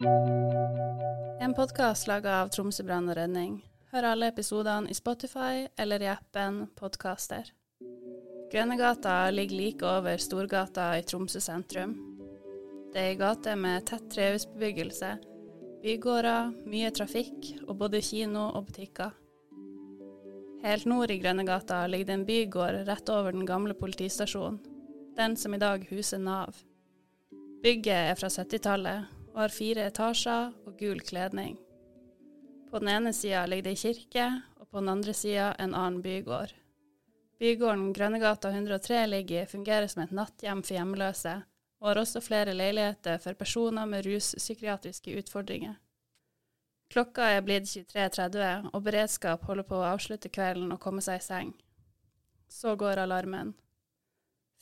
En podkast laga av Tromsø brann og redning. Hør alle episodene i Spotify eller i appen Podkaster. Grønnegata ligger like over Storgata i Tromsø sentrum. Det er ei gate med tett trehusbebyggelse, bygårder, mye trafikk og både kino og butikker. Helt nord i Grønnegata ligger det en bygård rett over den gamle politistasjonen, den som i dag huser Nav. Bygget er fra 70-tallet og har fire etasjer og gul kledning. På den ene sida ligger det ei kirke, og på den andre sida en annen bygård. Bygården Grønnegata 103 ligger i fungerer som et natthjem for hjemløse, og har også flere leiligheter for personer med ruspsykiatriske utfordringer. Klokka er blitt 23.30, og beredskap holder på å avslutte kvelden og komme seg i seng. Så går alarmen.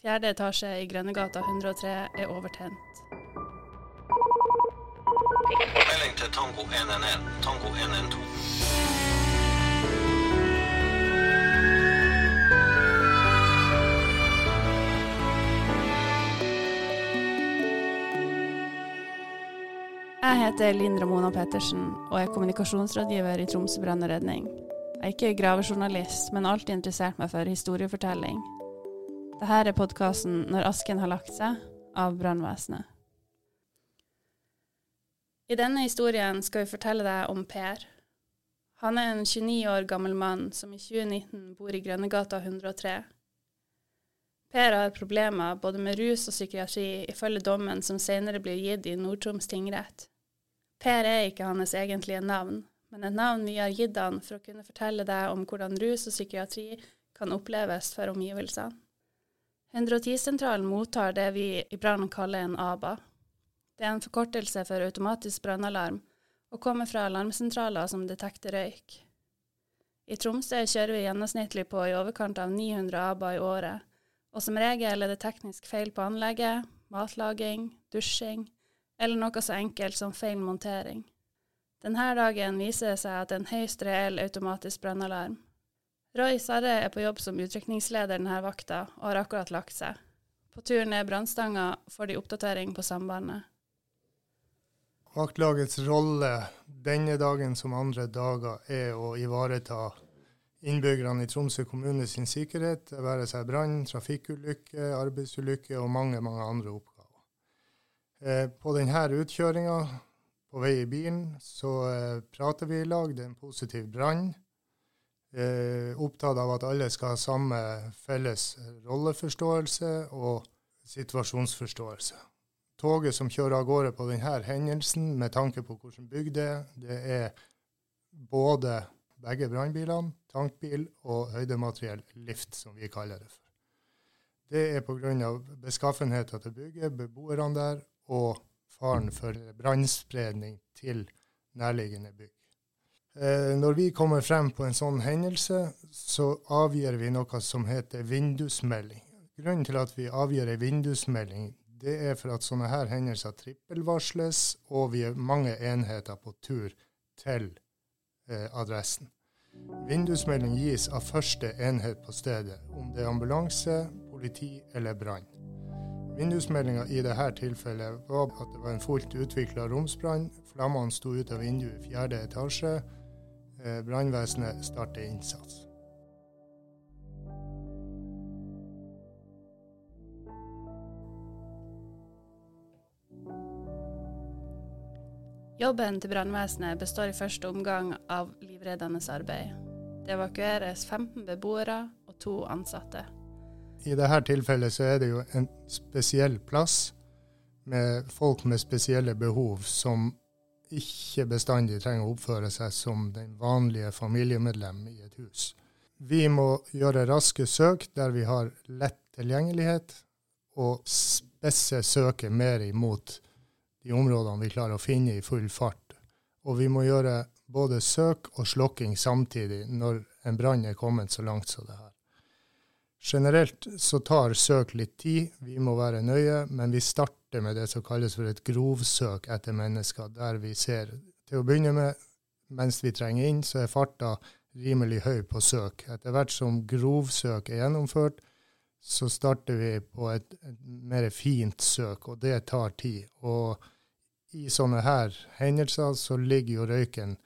Fjerde etasje i Grønnegata 103 er overtent. Melding til Tango 111. Tango 112. Jeg heter Linn Ramona Pettersen og er kommunikasjonsrådgiver i Tromsø brann og redning. Jeg er ikke gravejournalist, men alltid interessert meg for historiefortelling. Dette er podkasten 'Når asken har lagt seg' av brannvesenet. I denne historien skal vi fortelle deg om Per. Han er en 29 år gammel mann som i 2019 bor i Grønnegata 103. Per har problemer både med rus og psykiatri, ifølge dommen som senere blir gitt i Nord-Troms tingrett. Per er ikke hans egentlige navn, men et navn vi har gitt han for å kunne fortelle deg om hvordan rus og psykiatri kan oppleves for omgivelsene. 110-sentralen mottar det vi i brannen kaller en ABA. Det er en forkortelse for automatisk brannalarm, og kommer fra alarmsentraler som detekter røyk. I Tromsø kjører vi gjennomsnittlig på i overkant av 900 ABA i året, og som regel er det teknisk feil på anlegget, matlaging, dusjing, eller noe så enkelt som feil montering. Denne dagen viser det seg at en høyst reell automatisk brannalarm. Roy Sarre er på jobb som utrykningsleder denne vakta, og har akkurat lagt seg. På tur ned brannstanga får de oppdatering på sambandet. Vaktlagets rolle denne dagen som andre dager er å ivareta innbyggerne i Tromsø kommune sin sikkerhet, det være seg brann, trafikkulykke, arbeidsulykke og mange, mange andre oppgaver. Eh, på denne utkjøringa, på vei i bilen, så eh, prater vi i lag. Det er en positiv brann. Eh, opptatt av at alle skal ha samme felles rolleforståelse og situasjonsforståelse. Toget som kjører av gårde på denne hendelsen, med tanke på hvordan bygg det er, det er både begge brannbilene, tankbil og høydemateriell lift, som vi kaller det for. Det er pga. beskaffenheten til bygget, beboerne der og faren for brannspredning til nærliggende bygg. Eh, når vi kommer frem på en sånn hendelse, så avgir vi noe som heter vindusmelding. Grunnen til at vi avgir ei vindusmelding, det er for at sånne her hendelser trippelvarsles, og vi er mange enheter på tur til eh, adressen. Vindusmelding gis av første enhet på stedet, om det er ambulanse, politi eller brann. Vindusmeldinga i dette tilfellet var at det var en fullt utvikla romsbrann. Flammene sto ut av vinduet i fjerde etasje. Eh, Brannvesenet starter innsats. Jobben til brannvesenet består i første omgang av livreddende arbeid. Det evakueres 15 beboere og to ansatte. I dette tilfellet så er det jo en spesiell plass med folk med spesielle behov som ikke bestandig trenger å oppføre seg som den vanlige familiemedlem i et hus. Vi må gjøre raske søk der vi har lett tilgjengelighet, og spesse søket mer imot de områdene vi klarer å finne i full fart. Og vi må gjøre både søk og slokking samtidig når en brann er kommet så langt som det her. Generelt så tar søk litt tid, vi må være nøye, men vi starter med det som kalles for et grovsøk etter mennesker, der vi ser Til å begynne med, mens vi trenger inn, så er farta rimelig høy på søk. Etter hvert som grovsøk er gjennomført, så starter vi på et, mer fint søk, og det tar tid. Og i sånne her hendelser så ligger jo røyken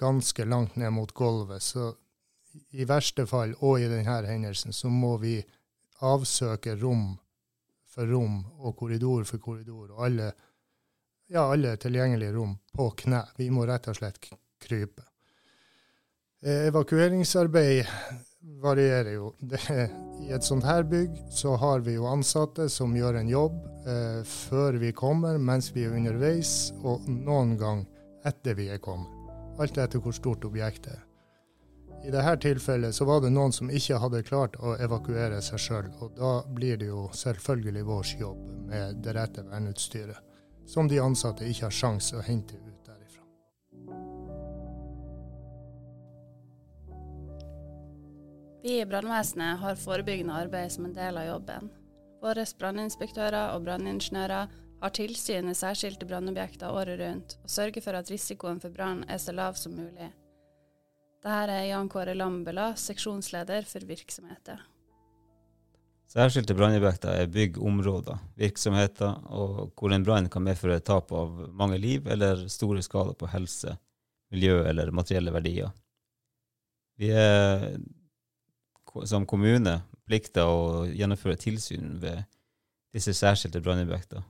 ganske langt ned mot gulvet. Så i verste fall, og i denne hendelsen, så må vi avsøke rom for rom og korridor for korridor, og alle, ja, alle tilgjengelige rom på kne. Vi må rett og slett krype. Eh, evakueringsarbeid varierer jo. Det, I et sånt her bygg så har vi jo ansatte som gjør en jobb eh, før vi kommer, mens vi er underveis, og noen gang etter vi er kommet. Alt etter hvor stort objektet er. I dette tilfellet så var det noen som ikke hadde klart å evakuere seg sjøl, og da blir det jo selvfølgelig vår jobb med det rette verneutstyret, som de ansatte ikke har sjans å hente ut Vi i brannvesenet har forebyggende arbeid som en del av jobben. Våre branninspektører og branningeniører har tilsyn med særskilte brannobjekter året rundt, og sørger for at risikoen for brann er så lav som mulig. Dette er Jan Kåre Lambela, seksjonsleder for virksomheter. Særskilte brannobjekter er bygg, virksomheter, og hvor en brann kan medføre tap av mange liv eller store skader på helse, miljø eller materielle verdier. Vi er som kommune plikter å gjennomføre tilsyn ved disse særskilte brannobjektene.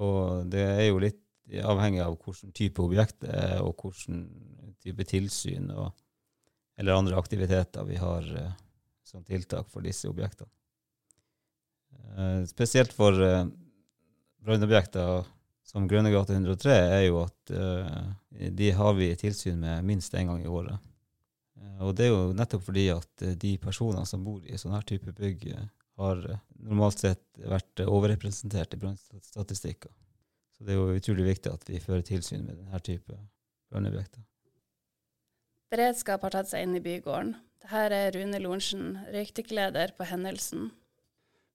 Og det er jo litt avhengig av hvilken type objekt det er, og hvilken type tilsyn og, eller andre aktiviteter vi har uh, som tiltak for disse objektene. Uh, spesielt for uh, brannobjekter som Grønnegata 103 er jo at de har vi tilsyn med minst én gang i året. Eh, og det er jo nettopp fordi at eh, de personene som bor i sånne her type bygg, eh, har normalt sett vært overrepresentert i brannstatistikker. Så det er jo utrolig viktig at vi fører tilsyn med denne type brannobjekter. Beredskap har tatt seg inn i bygården. Dette er Rune Lorentzen, røykdykkerleder på hendelsen.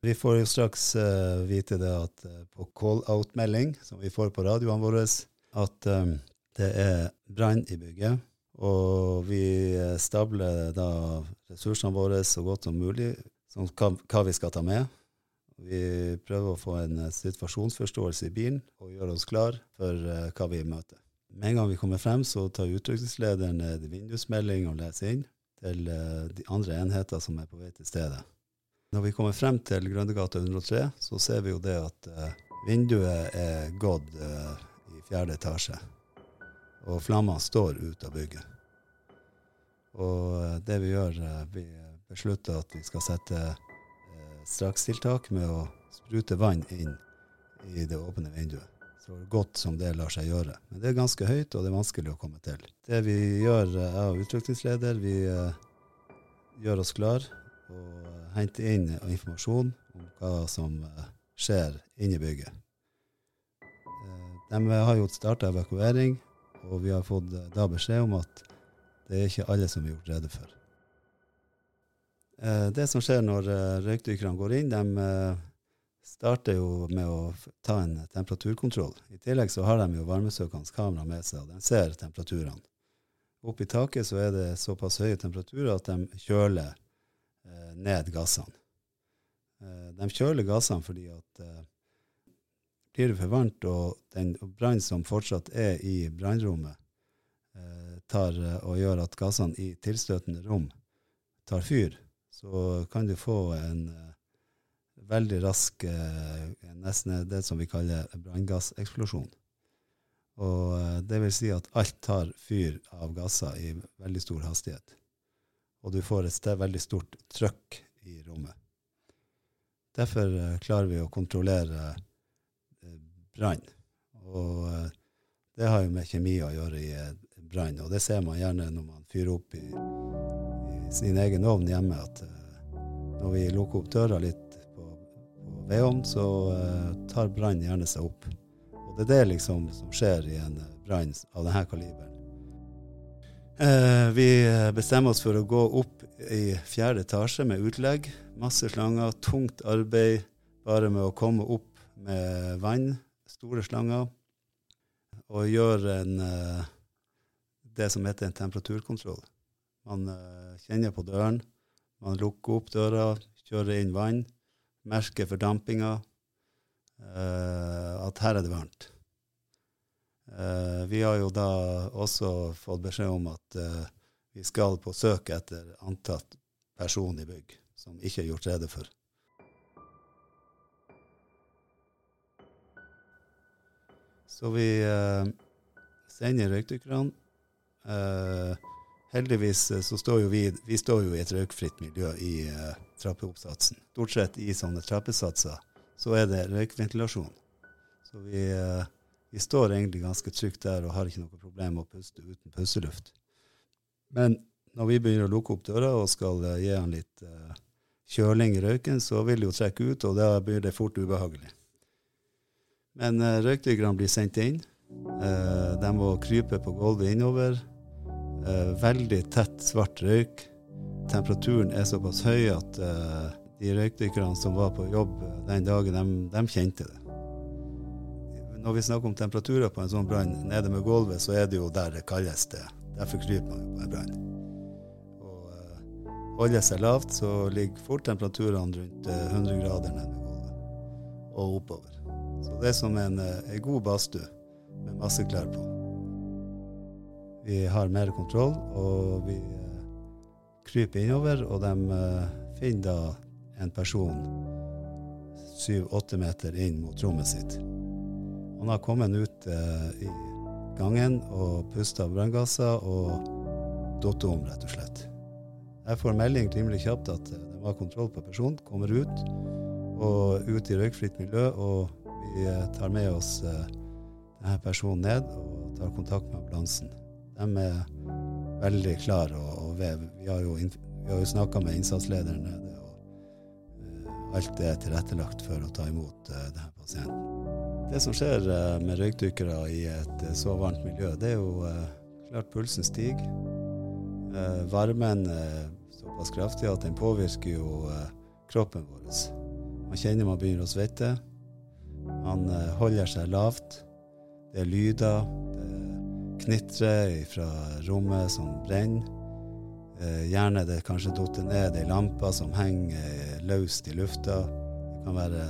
Vi får jo straks uh, vite det at uh, på call-out-melding, som vi får på radioene våre, at um, det er brann i bygget. Og vi eh, stabler da ressursene våre så godt som mulig, som hva, vi skal ta med. Vi prøver å få en eh, situasjonsforståelse i bilen og gjøre oss klar for eh, hva vi møter. Med en gang vi kommer frem, så tar utrykningslederen en vindusmelding og leser inn til de andre enheter som er på vei til stedet. Når vi kommer frem til Grønnegata 103, så ser vi jo det at vinduet er gått i fjerde etasje. Og flammene står ut av bygget. Og eh, det vi gjør, eh, vi beslutter at vi skal sette eh, strakstiltak med å sprute vann inn i det åpne vinduet. Så godt som det lar seg gjøre. Men det er ganske høyt, og det er vanskelig å komme til. Det vi gjør, jeg og utrykningsleder, vi gjør oss klar og henter inn informasjon om hva som skjer inne i bygget. De har jo starta evakuering, og vi har fått eh, da beskjed om at det er ikke alle som er gjort rede for. Eh, Det som skjer når eh, røykdykkerne går inn, de starter jo med å ta en temperaturkontroll. I tillegg så har de jo varmesøkende kamera med seg, og de ser temperaturene. Oppe i taket så er det såpass høye temperaturer at de kjøler ned gassene. De kjøler gassene fordi at blir det for varmt, og den brann som fortsatt er i brannrommet, eh, tar eh, og gjør at gassene i tilstøtende rom tar fyr, så kan du få en eh, veldig rask, nesten det som vi kaller branngasseksplosjon. Og det vil si at alt tar fyr av gasser i veldig stor hastighet. Og du får et sted veldig stort trøkk i rommet. Derfor klarer vi å kontrollere brann. Og eh, det har jo med kjemi å gjøre i eh, brann, og det ser man gjerne når man fyrer opp i, i sin egen ovn hjemme, at eh, når vi lukker opp døra litt på, på vedovn, så tar brann gjerne seg opp. Og det er det liksom som skjer i en brann av denne kaliberen. Vi bestemmer oss for å gå opp i fjerde etasje med utlegg. Masse slanger, tungt arbeid bare med å komme opp med vann, store slanger, og gjør en, eh, det som heter en temperaturkontroll. Man eh, kjenner på døren, man lukker opp døra, kjører inn vann, merker fordampinga, eh, at her er det varmt. vi har jo da også fått beskjed om at vi skal på søk etter antatt person i bygg som ikke er gjort rede for. Så vi eh, sender røykdykkerne. Eh, heldigvis eh, så står jo vi, vi står jo i et røykfritt miljø i eh, trappeoppsatsen. Stort sett i sånne trappesatser så er det røykventilasjon. Så vi, eh, vi står egentlig ganske trygt der og har ikke noe problem med å puste uten pusteluft. Men når vi begynner å lukke opp døra og skal eh, gi han litt kjøling i røyken, så vil det jo trekke ut, og da blir det fort ubehagelig. Men uh, røykdykkerne blir sendt inn. Uh, de må krype på gulvet innover. Uh, veldig tett, svart røyk. Temperaturen er såpass høy at uh, de røykdykkerne som var på jobb den dagen, de, de kjente det. Når vi snakker om temperaturer på en sånn brann nede med gulvet, så er det jo der det kalles det. Derfor kryper man jo på en brann. Og holder seg lavt, så ligger fort temperaturene rundt eh, 100 grader nede med gulvet og oppover. Så det er som en, eh, en god badstue med masse klær på. Vi har mer kontroll, og vi eh, kryper innover, og de eh, finner da en person syv-åtte meter inn mot rommet sitt. Han har kommet ut i gangen og pusta branngasser og datt om, rett og slett. Jeg får melding rimelig kjapt at de har kontroll på personen, kommer ut og ut i røykfritt miljø, og vi eh, tar med oss eh, denne personen ned og tar kontakt med ambulansen. De er veldig klare, og, og vi, har jo, vi jo snakka med innsatslederen nede, og eh, alt er tilrettelagt for å ta imot denne pasienten. Det som skjer med røykdykkere i et så varmt miljø, det er jo klart pulsen stiger. Varmen er såpass kraftig at den påvirker jo kroppen vår. Man kjenner man begynner å svette. Man eh, holder seg lavt. Det er lyder. Det knitrer fra rommet som brenner. Eh, gjerne det kanskje dotter ned ei lampe som henger eh, løst i lufta. Det kan være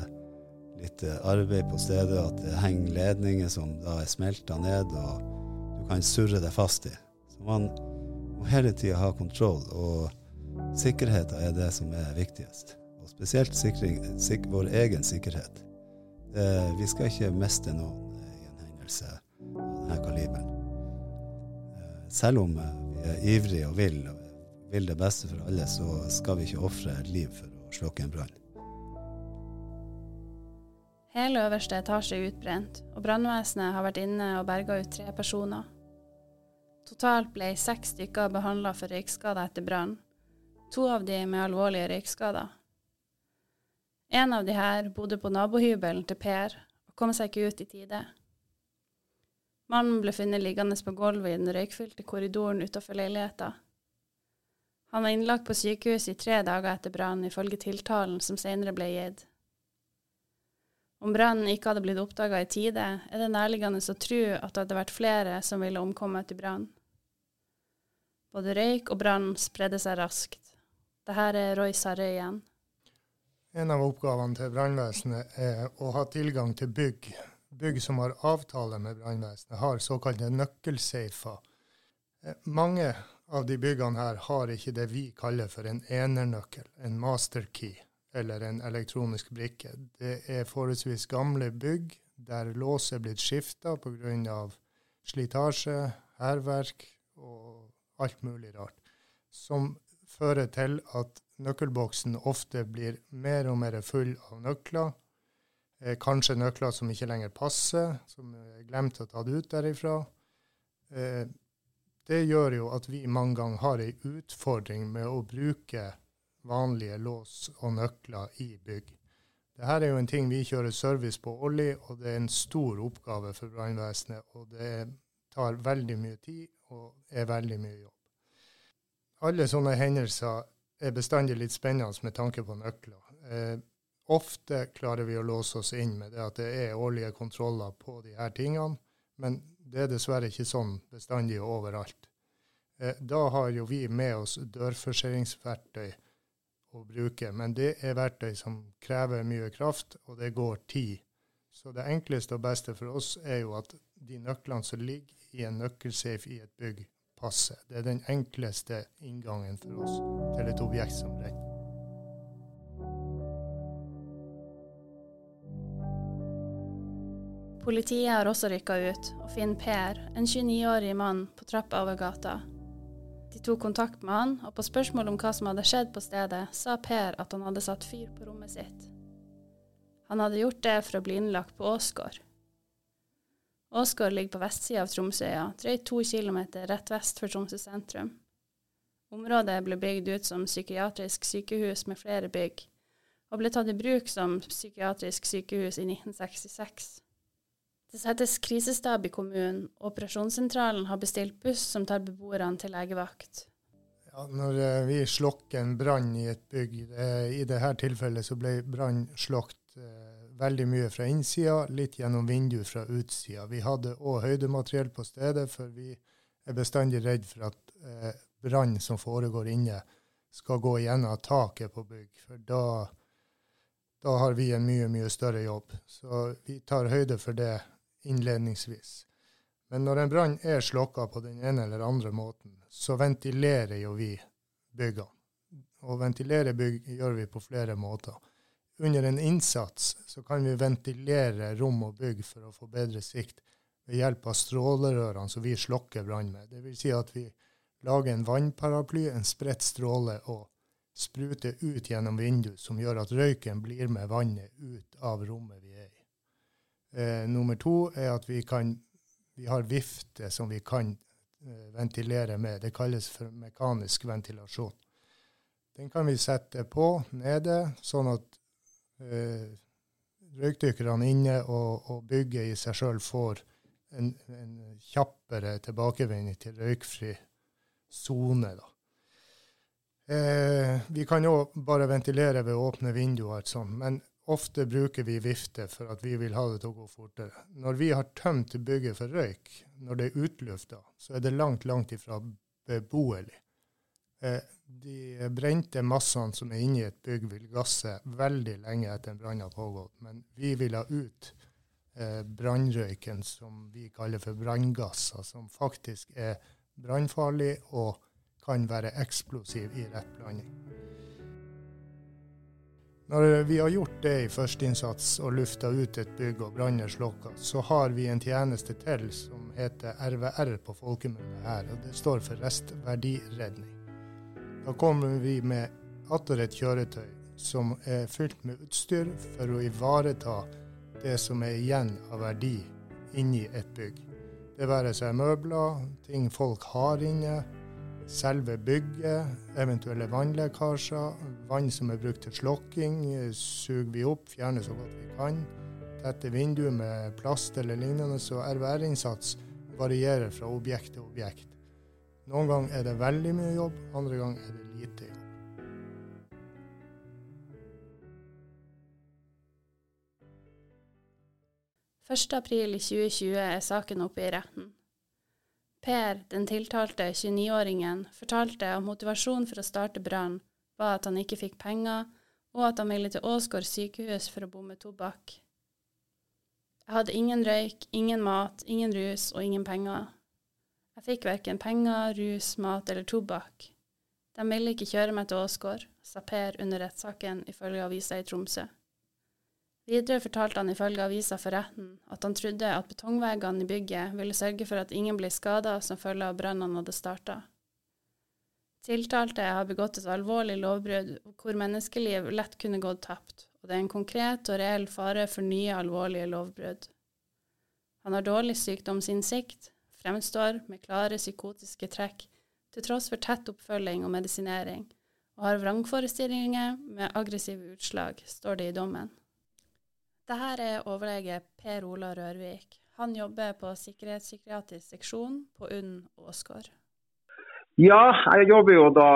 litt arbeid på stedet, at det henger ledninger som da er smelta ned, og du kan surre deg fast i. Så man må hele tida ha kontroll, og sikkerheten er det som er viktigst. Og spesielt sikring, sik vår egen sikkerhet. Eh, vi skal ikke miste noen eh, i en hendelse av denne kaliberen. Eh, selv om vi er ivrige og vil, og vil det beste for alle, så skal vi ikke ofre et liv for å slokke en brann. Hele øverste etasje er utbrent, og brannvesenet har vært inne og berga ut tre personer. Totalt ble seks stykker behandla for røykskader etter brann, to av de med alvorlige røykskader. En av de her bodde på nabohybelen til Per og kom seg ikke ut i tide. Mannen ble funnet liggende på gulvet i den røykfylte korridoren utenfor leiligheta. Han var innlagt på sykehus i tre dager etter brannen, ifølge tiltalen som senere ble gitt. Om brannen ikke hadde blitt oppdaga i tide, er det nærliggende å tro at det hadde vært flere som ville omkommet i brann. Både røyk og brann spredde seg raskt. Dette er Roy Sarre igjen. En av oppgavene til brannvesenet er å ha tilgang til bygg. Bygg som har avtale med brannvesenet, har såkalte nøkkelseifer. Eh, Mange av de byggene her har ikke det vi kaller for en enernøkkel, en masterkey eller en elektronisk brikke. Det er forholdsvis gamle bygg der lås er blitt skifta pga. slitasje, hærverk og alt mulig rart, som fører til at nøkkelboksen ofte blir mer og mer full av nøkler. Eh, kanskje nøkler som ikke lenger passer, som er glemt å ta ut derifra. Eh, det gjør jo at vi mange ganger har ei utfordring med å bruke vanlige lås og nøkler i bygg. Dette er jo en ting vi kjører service på årlig, og det er en stor oppgave for brannvesenet. Og det tar veldig mye tid og er veldig mye jobb. Alle sånne hendelser er bestandig litt spennende med tanke på nøkler. Eh, ofte klarer vi å låse oss inn med det at det er årlige kontroller på de her tingene, men det er dessverre ikke sånn bestandig overalt. Eh, da har jo vi med oss dørforseringsverktøy å bruke, men det er verktøy som krever mye kraft, og det går tid. Så det enkleste og beste for oss er jo at de nøklene som ligger i en nøkkelsafe i et bygg, passer. Det er den enkleste inngangen for oss til et objekt som brenner. Politiet har også rykka ut og finner Per, en 29-årig mann, på trappa over gata. De tok kontakt med han, og på spørsmål om hva som hadde skjedd på stedet, sa Per at han hadde satt fyr på rommet sitt. Han hadde gjort det for å bli innlagt på Åsgård. Åsgård ligger på vestsida av Tromsøya, drøyt to kilometer rett vest for Tromsø sentrum. Området ble bygd ut som psykiatrisk sykehus med flere bygg, og ble tatt i bruk som psykiatrisk sykehus i 1966. Det settes krisestab i kommunen, og operasjonssentralen har bestilt buss som tar beboerne til legevakt. Ja, når eh, vi slokker en brann i et bygg, eh, i dette tilfellet så ble brann slokt eh, veldig mye fra innsida, litt gjennom vinduet fra utsida. Vi hadde òg høydemateriell på stedet, for vi er bestandig redd for at eh, brann som foregår inne, skal gå gjennom taket på bygg. For da, da har vi en mye, mye større jobb. Så vi tar høyde for det innledningsvis. Men når en brann er slokka på den ene eller andre måten, så ventilerer jo vi byggene. Og ventilere bygg gjør vi på flere måter. Under en innsats så kan vi ventilere rom og bygg for å få bedre sikt ved hjelp av strålerørene som vi slokker brann med. Vil si at vi lager en vannparaply, en spredt stråle, og spruter ut gjennom vinduet, som gjør at røyken blir med vannet ut av rommet vi er i. Eh, nummer to er at vi, kan, vi har vifte som vi kan eh, ventilere med. Det kalles for mekanisk ventilasjon. Den kan vi sette på nede, sånn at eh, røykdykkerne inne og, og bygget i seg sjøl får en, en, kjappere tilbakevending til røykfri sone. Eh, vi kan òg bare ventilere ved åpne vinduer, sånt, men ofte bruker vi vifte for at vi vil ha det til å gå fortere. Når vi har tømt bygget for røyk, når det er utlufta, så er det langt, langt ifra beboelig. Eh, de brente massene som er inni et bygg, vil gasse veldig lenge etter en brann har pågått. Men vi vil ha ut eh, brannrøyken som vi kaller for branngasser, som faktisk er brannfarlig og kan være eksplosiv i rett blanding. Når vi har gjort det i førsteinnsats og lufta ut et bygg og brannen er slokka, så har vi en tjeneste til som heter RVR på folkemunne her, og det står for restverdiredning. Da kommer vi med atter et kjøretøy som er fylt med utstyr for å ivareta det som er igjen av verdi inni et bygg. Det være seg møbler, ting folk har inne, selve bygget, eventuelle vannlekkasjer, vann som er brukt til slokking, suger vi opp, fjerner så godt vi kan. Tette vinduer med plast eller lignende, så RVR-innsats varierer fra objekt til objekt. Noen ganger er det veldig mye jobb, andre ganger er det lite jobb. april i 2020 er saken oppe i retten. Per, den tiltalte 29-åringen, fortalte at motivasjonen for å starte brann var at han ikke fikk penger, og at han ville til Åsgård sykehus for å bomme tobakk. Jeg hadde ingen røyk, ingen mat, ingen rus og ingen penger. Jeg fikk verken penger, rus, mat eller tobakk. De ville ikke kjøre meg til Åsgård, sa Per under rettssaken ifølge avisa i Tromsø. Videre fortalte han ifølge avisa for retten at han trodde at betongveggene i bygget ville sørge for at ingen ble skada som følge av brannene hadde starta. Tiltalte har begått et alvorlig lovbrudd hvor menneskeliv lett kunne gått tapt, og det er en konkret og reell fare for nye alvorlige lovbrudd. Han har dårlig sykdomsinnsikt, fremstår med klare psykotiske trekk til tross for tett oppfølging og medisinering, og har vrangforestillinger med aggressive utslag, står det i dommen. Dette er overlege Per Ola Rørvik. Han jobber på sikkerhetspsykiatrisk seksjon på UNN Åsgård. Ja, jeg jobber jo da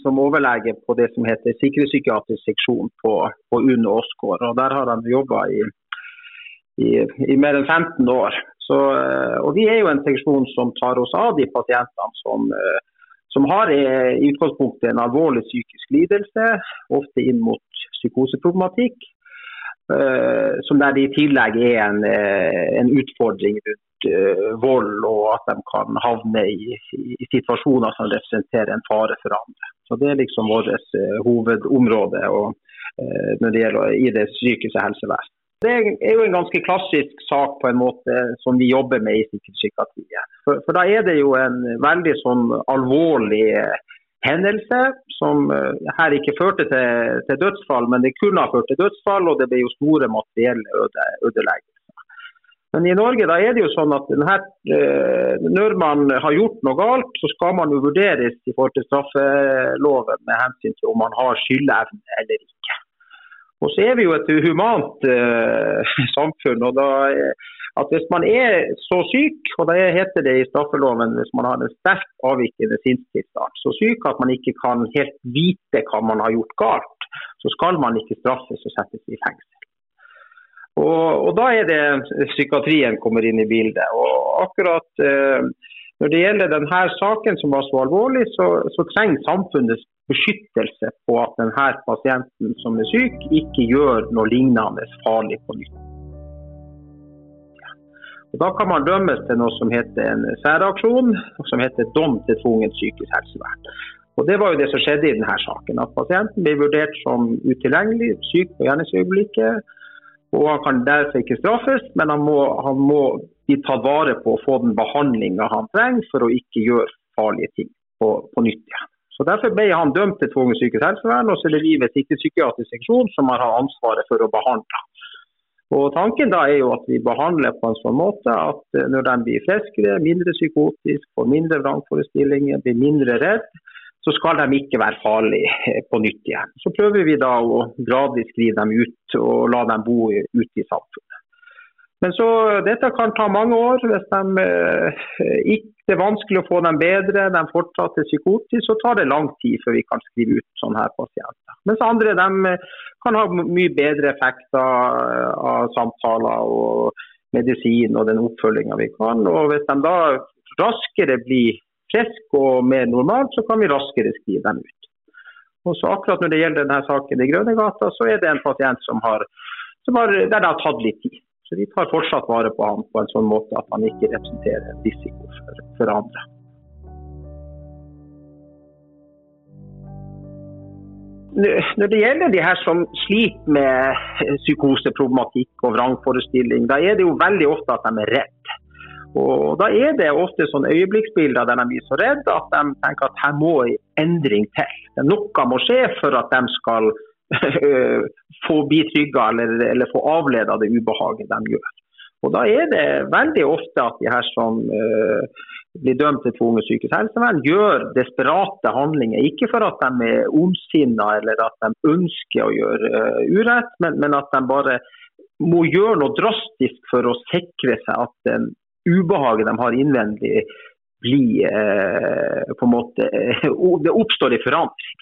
som overlege på det som heter sikkerhetspsykiatrisk seksjon på, på UNN Åsgård. Og der har jeg jobba i, i, i, mer enn 15 år. Så, eh, og vi er jo en seksjon som tar oss av de pasientene som, eh, som har eh, i utgangspunktet en alvorlig psykisk lidelse, ofte inn mot psykoseproblematikk som der det i tillegg er en, en utfordring rundt vold, og at de kan havne i, i situasjoner som representerer en fare for andre. Så Det er liksom vårt hovedområde og, når det gjelder i det psykiske helsevesen. Det er jo en ganske klassisk sak på en måte som vi jobber med i sikkerhetspsykiatrien. For, for da er det jo en veldig sånn alvorlig eh, hendelse som eh, her ikke førte til, til dødsfall, men det kunne ha ført til dødsfall, og det ble jo store materielle øde, ødeleggelser. Men i Norge da er det jo sånn at denne, eh, når man har gjort noe galt, så skal man jo vurderes i forhold til straffeloven med hensyn til om man har skyldevne eller ikke. Og så er vi jo et humant eh, samfunn. og da eh, at Hvis man er så syk, og det heter det i straffeloven hvis man har en sterkt avvikende sinnstilstand, så syk at man ikke kan helt vite hva man har gjort galt, så skal man ikke straffes og settes i fengsel. Og, og Da er det psykiatrien kommer inn i bildet. Og akkurat eh, Når det gjelder denne saken som var så alvorlig, så, så trenger samfunnets beskyttelse på at denne pasienten som er syk, ikke gjør noe lignende farlig på nytt. Og Da kan man dømmes til noe som heter en særaksjon, som heter dom til tvungent psykisk helsevern. Og Det var jo det som skjedde i denne saken. At pasienten ble vurdert som utilgjengelig, syk på gjerningsøyeblikket og Han kan derfor ikke straffes, men han må, han må bli tatt vare på å få den behandlinga han trenger for å ikke gjøre farlige ting på, på nytt igjen. Så Derfor ble han dømt til tvungent psykisk helsevern, og så er det vi ved psykiatrisk seksjon som har ansvaret for å behandle. Og Tanken da er jo at vi behandler på en sånn måte at eh, når de blir friskere, mindre psykotisk, får mindre vrangforestillinger, blir mindre redd, så skal de ikke være farlige eh, på nytt igjen. Så prøver vi da å gradvis skrive dem ut og la dem bo ute i samfunnet. Men så, Dette kan ta mange år. Hvis de eh, ikke det er vanskelig å få dem bedre, de fortsatt er psykotiske, så tar det lang tid før vi kan skrive ut sånne her pasienter. Mens andre de eh, kan ha mye bedre effekter av samtaler og medisin og den oppfølginga vi kan. Og Hvis de da raskere blir friske og mer normalt, så kan vi raskere skrive dem ut. Og så akkurat Når det gjelder denne saken i Grønnegata, så er det en pasient som har, som har, der det har tatt litt tid. Så Vi tar fortsatt vare på ham på en sånn måte at han ikke representerer en risiko for, for andre. Når det gjelder de her som sliter med psykoseproblematikk og vrangforestilling, da er det jo veldig ofte at de er redde. Og Da er det ofte sånne øyeblikksbilder der de blir så redde at de tenker at her må en endring til. Noe må skje for at de skal få bli trygge eller, eller få avleda det ubehaget de gjør. Og Da er det veldig ofte at de her som uh, blir dømt til tvunget psykisk helsevern, gjør desperate handlinger. Ikke for at de er ondsinna eller at de ønsker å gjøre uh, urett, men, men, at de bare må gjøre noe drastisk for å sikre seg at den ubehaget de har innvendig, blir uh, på en måte Det oppstår i forandring.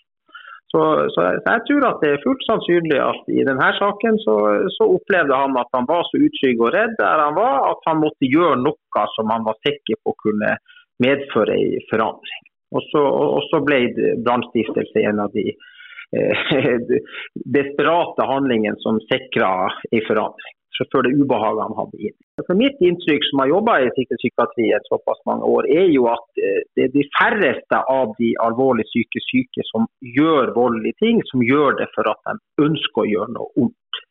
Så, så, jeg tror at det er fullt sannsynlig at i denne saken så, så, opplevde han at han var så utrygg og redd der han var, at han måtte gjøre noe som han var sikker på kunne medføre en forandring. Og så, og så ble brannstiftelse en av de eh, desperate handlingene som sikra en forandring før det ubehaget han hadde inn. For Mitt inntrykk som har jobba i psykiatrien såpass mange år, er jo at eh, det er de færreste av de alvorlig syke syke som gjør voldelige ting, som gjør det for at de ønsker å gjøre noe ondt.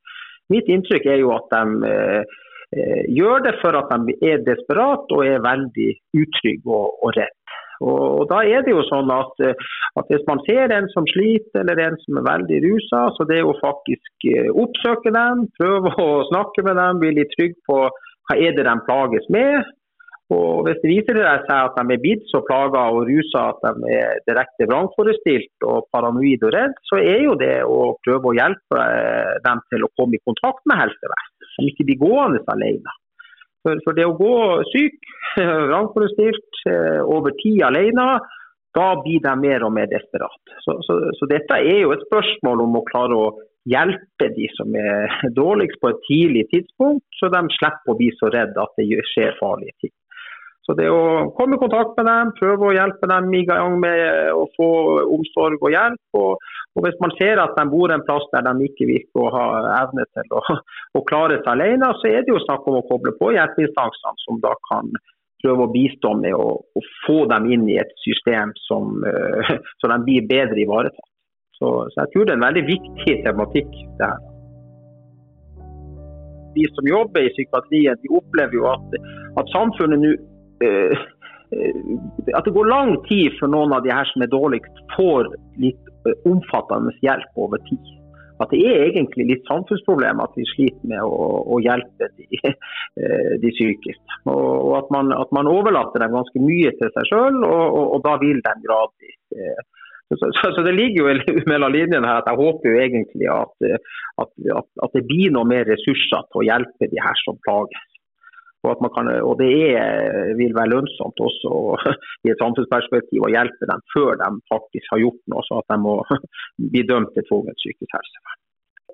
Mitt inntrykk er jo at de eh, eh gjør det for at de er desperat og er veldig utrygge og, og redde. Og, Da er det jo sånn at, eh, at, hvis man ser en som sliter eller en som er veldig rusa, så det er å faktisk eh, oppsøke dem, prøve å snakke med dem, bli litt trygg på hva er det de plages med. Og Hvis det viser seg at de er blitt så plaga og rusa at de er direkte vrangforestilt og paranoid og redd, så er jo det å prøve å hjelpe eh, dem til å komme i kontakt med helsevesenet, som ikke blir gående alene. For, for det å gå syk, vrangforestilt, eh, over tid alene, da blir de mer og mer desperate. Så, så, så, dette er jo et spørsmål om å klare å hjelpe de som er dårligst på et tidlig tidspunkt, så de slipper å bli så redde at det skjer farlige ting. Så det å komme i kontakt med dem, prøve å hjelpe dem i gang med å få omsorg og hjelp. Og, og hvis man ser at de bor en plass der de ikke virker å ha evne til å, å klare seg alene, så er det jo snakk om å koble på hjelpeinstansene som da kan prøve å bistå med å, å få dem inn i et system som, eh, så de blir bedre ivaretatt. Så, så jeg tror det er en veldig viktig tematikk. det her. De som jobber i psykiatrien, de opplever jo at, at samfunnet nå eh, eh, At det går lang tid før noen av de her som er dårligst, får litt eh, omfattende hjelp over tid. At det er egentlig litt samfunnsproblem at vi sliter med å, å hjelpe de, eh, de psykisk. Og, og at, man, at, man, overlater dem ganske mye til seg sjøl, og, og, og, da vil de gradvis eh, så, så, så, det ligger jo mellom linjene her at jeg håper jo egentlig at, at, at, det blir noe mer ressurser til å hjelpe de her som plages. Og, kan, og det er, vil være lønnsomt også i et samfunnsperspektiv å hjelpe dem før de faktisk har gjort noe, så at de må bli dømt til tvungent psykisk helsevern.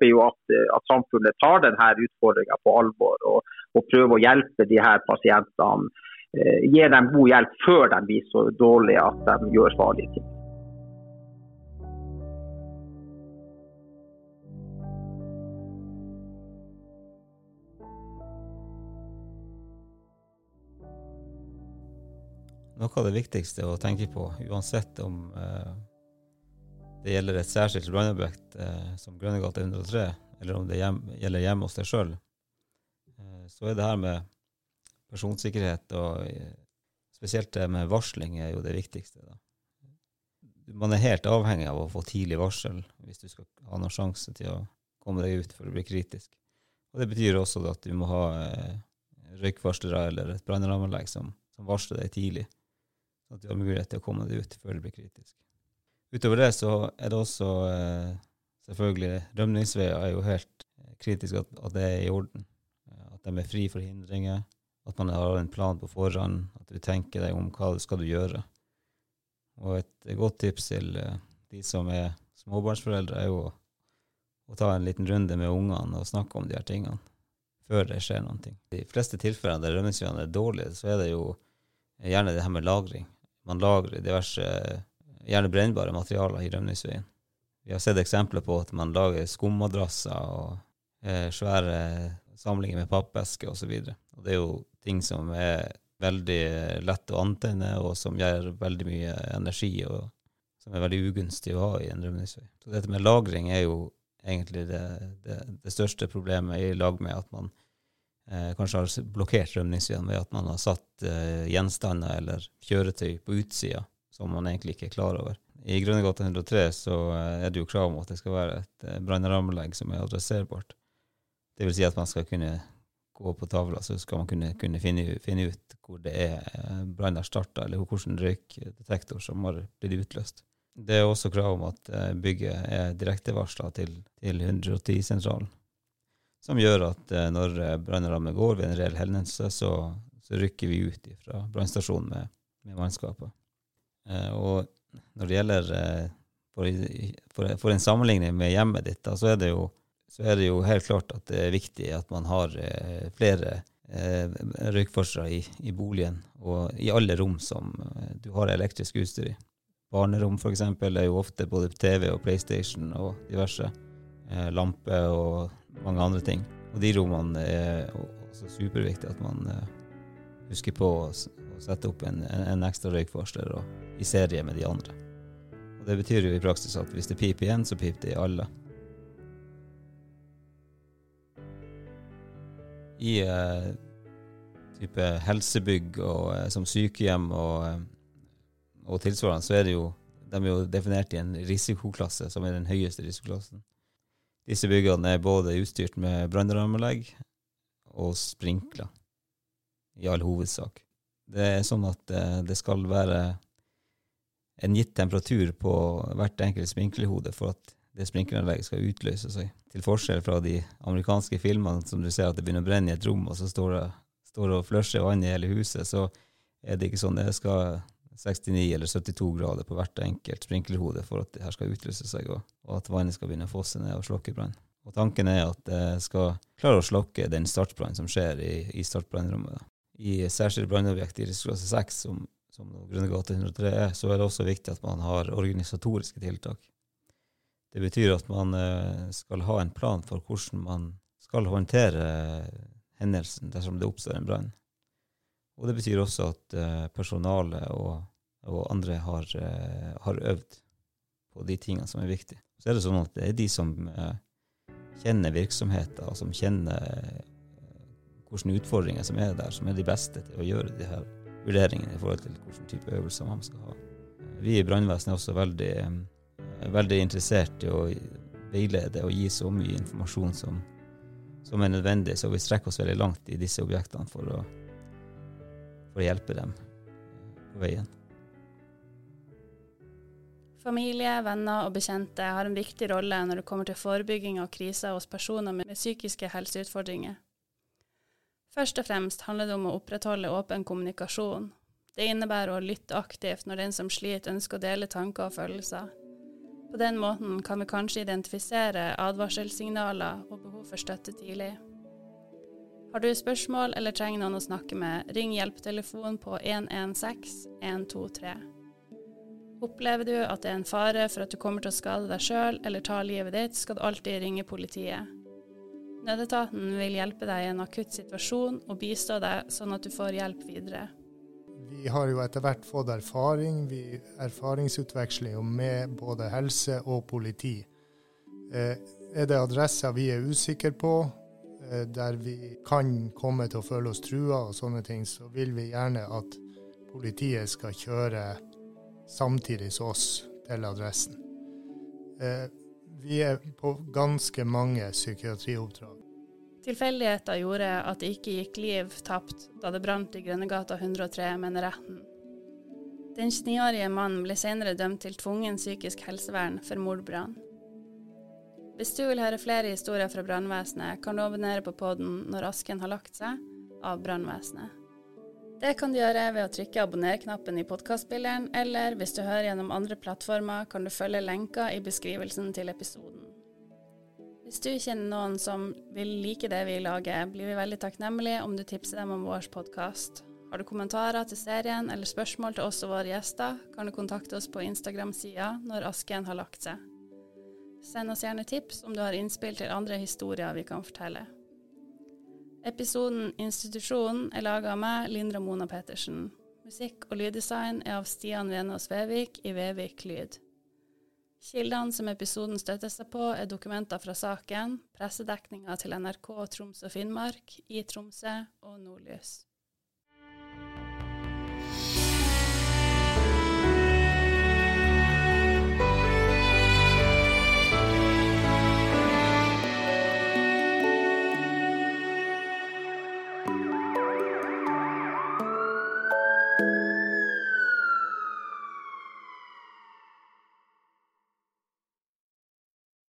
Jo at, at, samfunnet tar denne utfordringa på alvor og, og, prøver å hjelpe de her pasientene. Eh, gi dem god hjelp før de blir så dårlige at de gjør farlige ting. Noe av det viktigste å tenke på, uansett om eh, det gjelder et særskilt brannobjekt eh, som Grønnegata 103, eller om det hjem, gjelder hjemme hos deg sjøl, eh, så er det her med personsikkerhet og eh, spesielt det med varsling er jo det viktigste. Da. Man er helt avhengig av å få tidlig varsel hvis du skal ha noen sjanse til å komme deg ut for å bli kritisk. Og Det betyr også at du må ha eh, røykvarslere eller et brannalarmanlegg som, som varsler deg tidlig sånn at du har mulighet til å komme deg ut før det blir kritisk. Utover det så er det også eh, selvfølgelig Rømningsveier er jo helt eh, kritisk at, at, det er i orden. Eh, at de er fri for hindringer. At man har en plan på forhånd. At du tenker deg om hva du skal gjøre. Og et godt tips til de som er småbarnsforeldre, er jo å, å ta en liten runde med ungene og snakke om de her tingene før det skjer ting. I de fleste tilfellene der rømningsveiene er dårlige, så er det jo gjerne det her med lagring man lagrer diverse, gjerne brennbare materialer i rømningsveien. Vi har sett eksempler på at man lager skummadrasser og eh, svære samlinger med pappesker osv. Det er jo ting som er veldig lett å antenne, og som gjør veldig mye energi, og som er veldig ugunstig å ha i en rømningsvei. Så dette med lagring er jo egentlig det, det, det største problemet i lag med at man eh, kanskje har blokkert rømningsveien ved at man har satt eh, gjenstander eller kjøretøy på utsida som man egentlig ikke er klar over. I Grønnegata 103 så eh, er det jo krav om at det skal være et eh, brannalarmanlegg som er adresserbart. Det vil si at man skal kunne gå på tavla, så skal man kunne, kunne finne, finne, ut hvor det er brannen har starta, eller hvilken røykdetektor som har blitt utløst. Det er også krav om at eh, bygget er direktevarsla til, til 110-sentralen som gjør at eh, når eh, brannalarmen går ved en reell hendelse, så, så, rykker vi ut fra brannstasjonen med, med mannskapet. Eh, og når det gjelder for, for, for, en sammenligning med hjemmet ditt, da, så, er jo, så er det jo helt klart at det er viktig at man har flere røykforskere i, i, boligen, og i alle rom som du har elektrisk utstyr i. Barnerom f.eks. er jo ofte både TV og PlayStation og diverse lamper og mange andre ting. Og de rommene er også superviktig at man uh, husker på å, sette opp en, en, ekstra røykvarsler i serie med de andre. Og Det betyr jo i praksis at hvis det piper igjen, så piper det i alle. I uh, type helsebygg og uh, som sykehjem og, og tilsvarende, så er det jo de er jo definert i en risikoklasse, som er den høyeste risikoklassen. Disse byggene er både utstyrt med brannrammelegg og sprinkler, i all hovedsak. Det er sånn at eh, det skal være en gitt temperatur på hvert enkelt sprinklerhode for at det sprinkleranlegget skal utløse seg. Til forskjell fra de amerikanske filmene som du ser at det begynner å brenne i et rom, og så står det, står det og flusher vann i hele huset, så er det ikke sånn. Det skal 69 eller 72 grader på hvert enkelt sprinklerhode for at det her skal utløse seg, og, at vannet skal begynne å fosse ned og slokke brann. Og tanken er at det skal klare å slokke den startbrannen som skjer i, i startbrannrommet. i særskilt brannobjekt i risikoklasse 6, som, som Grønnegata 103 er, så er det også viktig at man har organisatoriske tiltak. Det betyr at man eh, skal ha en plan for hvordan man skal håndtere hendelsen dersom det oppstår en brann. Og det betyr også at eh, personalet og, og andre har, eh, har øvd på de tingene som er viktige. Så er det sånn at det er de som eh, kjenner virksomheter, og som kjenner eh, hvilke utfordringer som er der, som er de beste til å gjøre de her vurderingene i forhold til hvilken type øvelser man skal ha. Vi i brannvesenet er også veldig, eh, veldig interessert i å veilede og gi så mye informasjon som, som er nødvendig, så vi strekker oss veldig langt i disse objektene for å, for å hjelpe dem på veien. Familie, venner og bekjente har en viktig rolle når det kommer til forebygging av kriser hos personer med psykiske helseutfordringer. Først og fremst handler det om å opprettholde åpen kommunikasjon. Det innebærer å lytte aktivt når den som sliter ønsker å dele tanker og følelser. På den måten kan vi kanskje identifisere advarselssignaler og behov for støtte tidlig. Har du spørsmål eller trenger noen å snakke med, ring hjelpetelefonen på 116 123. Opplever du at det er en fare for at du kommer til å skade deg sjøl eller ta livet ditt, skal du alltid ringe politiet. Nødetaten vil hjelpe deg i en akutt situasjon og bistå deg sånn at du får hjelp videre. Vi har jo etter hvert fått erfaring, vi erfaringsutveksler jo med både helse og politi. Eh, er det adresser vi er usikre på, der vi kan komme til å føle oss trua og sånne ting, så vil vi gjerne at politiet skal kjøre samtidig som oss til adressen. Eh, vi er på ganske mange psykiatrioppdrag. Tilfeldigheter gjorde at det ikke gikk liv tapt da det brant i Grønnegata 103, mener retten. Den 29-årige mannen ble senere dømt til tvungen psykisk helsevern for mordbrann. Hvis du vil høre flere historier fra brannvesenet, kan du abonnere på podden Når asken har lagt seg, av brannvesenet. Det kan du gjøre ved å trykke abonner-knappen i podkastspilleren, eller hvis du hører gjennom andre plattformer, kan du følge lenka i beskrivelsen til episoden. Hvis du kjenner noen som vil like det vi lager, blir vi veldig takknemlige om du tipser dem om vår podkast. Har du kommentarer til serien eller spørsmål til oss og våre gjester, kan du kontakte oss på Instagram-sida når asken har lagt seg. Send oss gjerne tips om du har innspill til andre historier vi kan fortelle. Episoden Institusjonen er laga av meg, Lindra Mona Pettersen. Musikk og lyddesign er av Stian Venås Vevik i Vevik Lyd. Kildene som episoden støtter seg på, er dokumenter fra saken, pressedekninga til NRK Troms og Finnmark, i Tromsø og Nordlys.